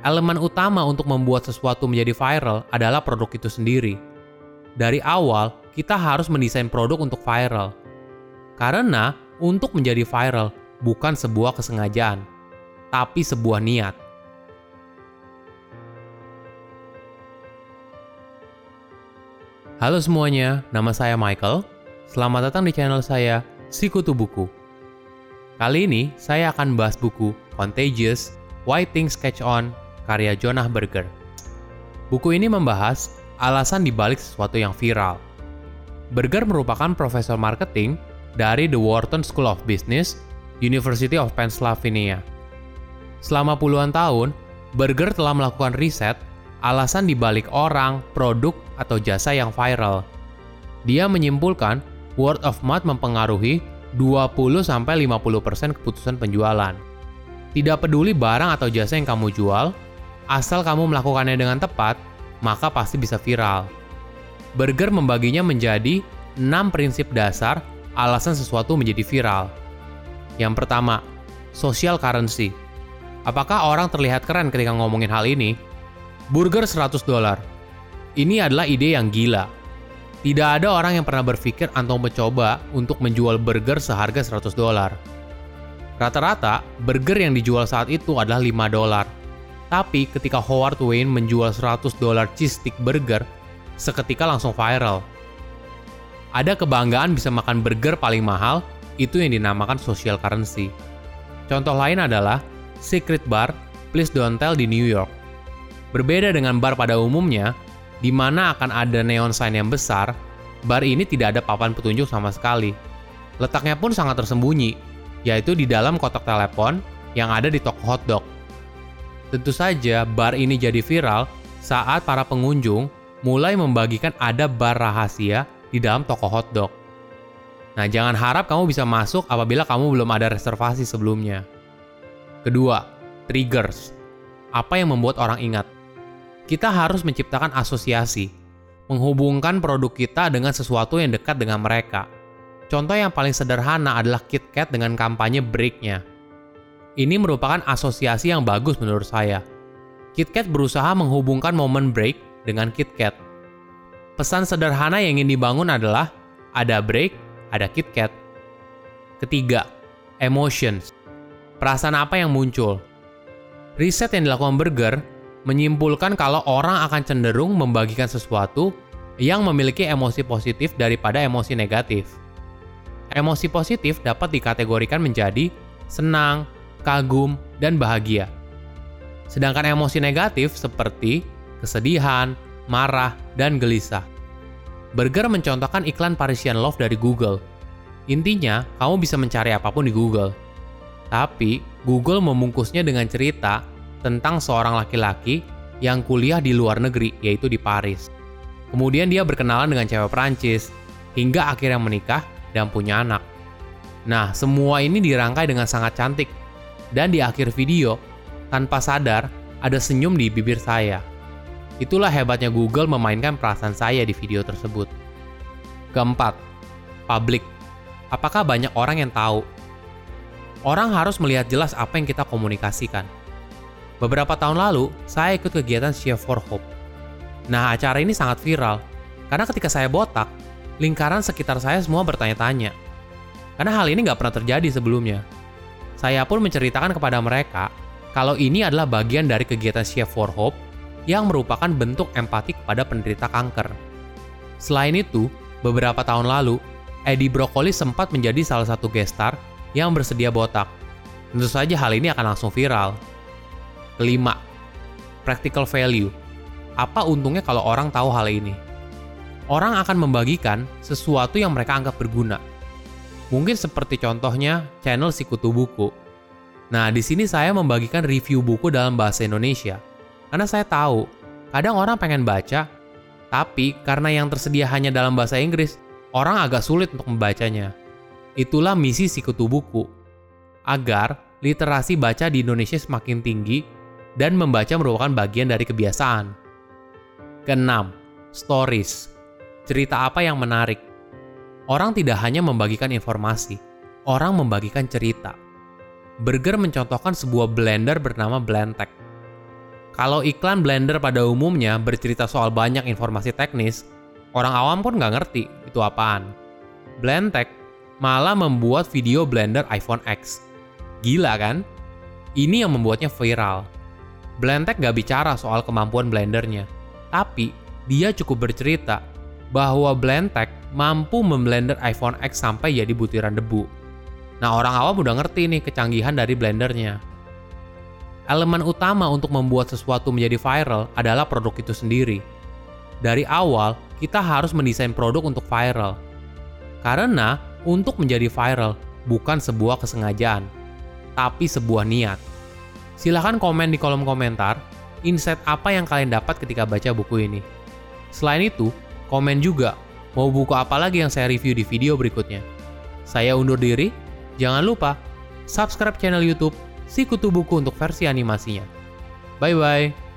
elemen utama untuk membuat sesuatu menjadi viral adalah produk itu sendiri. Dari awal, kita harus mendesain produk untuk viral. Karena untuk menjadi viral bukan sebuah kesengajaan, tapi sebuah niat. Halo semuanya, nama saya Michael. Selamat datang di channel saya, Sikutu Buku. Kali ini saya akan bahas buku Contagious, Why Things Catch On, karya Jonah Berger. Buku ini membahas alasan dibalik sesuatu yang viral. Berger merupakan profesor marketing dari The Wharton School of Business, University of Pennsylvania. Selama puluhan tahun, Berger telah melakukan riset alasan dibalik orang, produk, atau jasa yang viral. Dia menyimpulkan word of mouth mempengaruhi 20-50% keputusan penjualan. Tidak peduli barang atau jasa yang kamu jual, asal kamu melakukannya dengan tepat, maka pasti bisa viral. Burger membaginya menjadi 6 prinsip dasar alasan sesuatu menjadi viral. Yang pertama, social currency. Apakah orang terlihat keren ketika ngomongin hal ini? Burger 100 dolar. Ini adalah ide yang gila. Tidak ada orang yang pernah berpikir atau mencoba untuk menjual burger seharga 100 dolar. Rata-rata, burger yang dijual saat itu adalah 5 dolar. Tapi ketika Howard Wayne menjual 100 dolar cheese stick burger, seketika langsung viral. Ada kebanggaan bisa makan burger paling mahal, itu yang dinamakan social currency. Contoh lain adalah Secret Bar, Please Don't Tell di New York. Berbeda dengan bar pada umumnya, di mana akan ada neon sign yang besar, bar ini tidak ada papan petunjuk sama sekali. Letaknya pun sangat tersembunyi, yaitu di dalam kotak telepon yang ada di toko hotdog. Tentu saja bar ini jadi viral saat para pengunjung mulai membagikan ada bar rahasia di dalam toko hotdog. Nah, jangan harap kamu bisa masuk apabila kamu belum ada reservasi sebelumnya. Kedua, triggers. Apa yang membuat orang ingat? kita harus menciptakan asosiasi, menghubungkan produk kita dengan sesuatu yang dekat dengan mereka. Contoh yang paling sederhana adalah KitKat dengan kampanye breaknya. Ini merupakan asosiasi yang bagus menurut saya. KitKat berusaha menghubungkan momen break dengan KitKat. Pesan sederhana yang ingin dibangun adalah ada break, ada KitKat. Ketiga, emotions. Perasaan apa yang muncul? Riset yang dilakukan Burger menyimpulkan kalau orang akan cenderung membagikan sesuatu yang memiliki emosi positif daripada emosi negatif. Emosi positif dapat dikategorikan menjadi senang, kagum, dan bahagia. Sedangkan emosi negatif seperti kesedihan, marah, dan gelisah. Burger mencontohkan iklan Parisian Love dari Google. Intinya, kamu bisa mencari apa pun di Google. Tapi, Google membungkusnya dengan cerita tentang seorang laki-laki yang kuliah di luar negeri, yaitu di Paris. Kemudian dia berkenalan dengan cewek Prancis, hingga akhirnya menikah dan punya anak. Nah, semua ini dirangkai dengan sangat cantik. Dan di akhir video, tanpa sadar, ada senyum di bibir saya. Itulah hebatnya Google memainkan perasaan saya di video tersebut. Keempat, public. Apakah banyak orang yang tahu? Orang harus melihat jelas apa yang kita komunikasikan Beberapa tahun lalu, saya ikut kegiatan Chef for Hope. Nah, acara ini sangat viral, karena ketika saya botak, lingkaran sekitar saya semua bertanya-tanya. Karena hal ini nggak pernah terjadi sebelumnya. Saya pun menceritakan kepada mereka kalau ini adalah bagian dari kegiatan Chef for Hope yang merupakan bentuk empati kepada penderita kanker. Selain itu, beberapa tahun lalu, Eddie Broccoli sempat menjadi salah satu gestar yang bersedia botak. Tentu saja hal ini akan langsung viral. Kelima, practical value. Apa untungnya kalau orang tahu hal ini? Orang akan membagikan sesuatu yang mereka anggap berguna. Mungkin seperti contohnya channel Sikutu Buku. Nah, di sini saya membagikan review buku dalam bahasa Indonesia. Karena saya tahu, kadang orang pengen baca, tapi karena yang tersedia hanya dalam bahasa Inggris, orang agak sulit untuk membacanya. Itulah misi Sikutu Buku. Agar literasi baca di Indonesia semakin tinggi dan membaca merupakan bagian dari kebiasaan. Keenam, stories. Cerita apa yang menarik? Orang tidak hanya membagikan informasi, orang membagikan cerita. Burger mencontohkan sebuah blender bernama Blendtec. Kalau iklan Blender pada umumnya bercerita soal banyak informasi teknis, orang awam pun nggak ngerti itu apaan. Blendtech malah membuat video Blender iPhone X. Gila kan? Ini yang membuatnya viral. Blendtech nggak bicara soal kemampuan Blendernya, tapi dia cukup bercerita bahwa Blendtech mampu memblender iPhone X sampai jadi butiran debu. Nah orang awam udah ngerti nih kecanggihan dari blendernya. Elemen utama untuk membuat sesuatu menjadi viral adalah produk itu sendiri. Dari awal, kita harus mendesain produk untuk viral. Karena untuk menjadi viral bukan sebuah kesengajaan, tapi sebuah niat. Silahkan komen di kolom komentar, insight apa yang kalian dapat ketika baca buku ini. Selain itu, komen juga mau buku apa lagi yang saya review di video berikutnya. Saya undur diri, jangan lupa subscribe channel YouTube Si Kutu Buku untuk versi animasinya. Bye bye.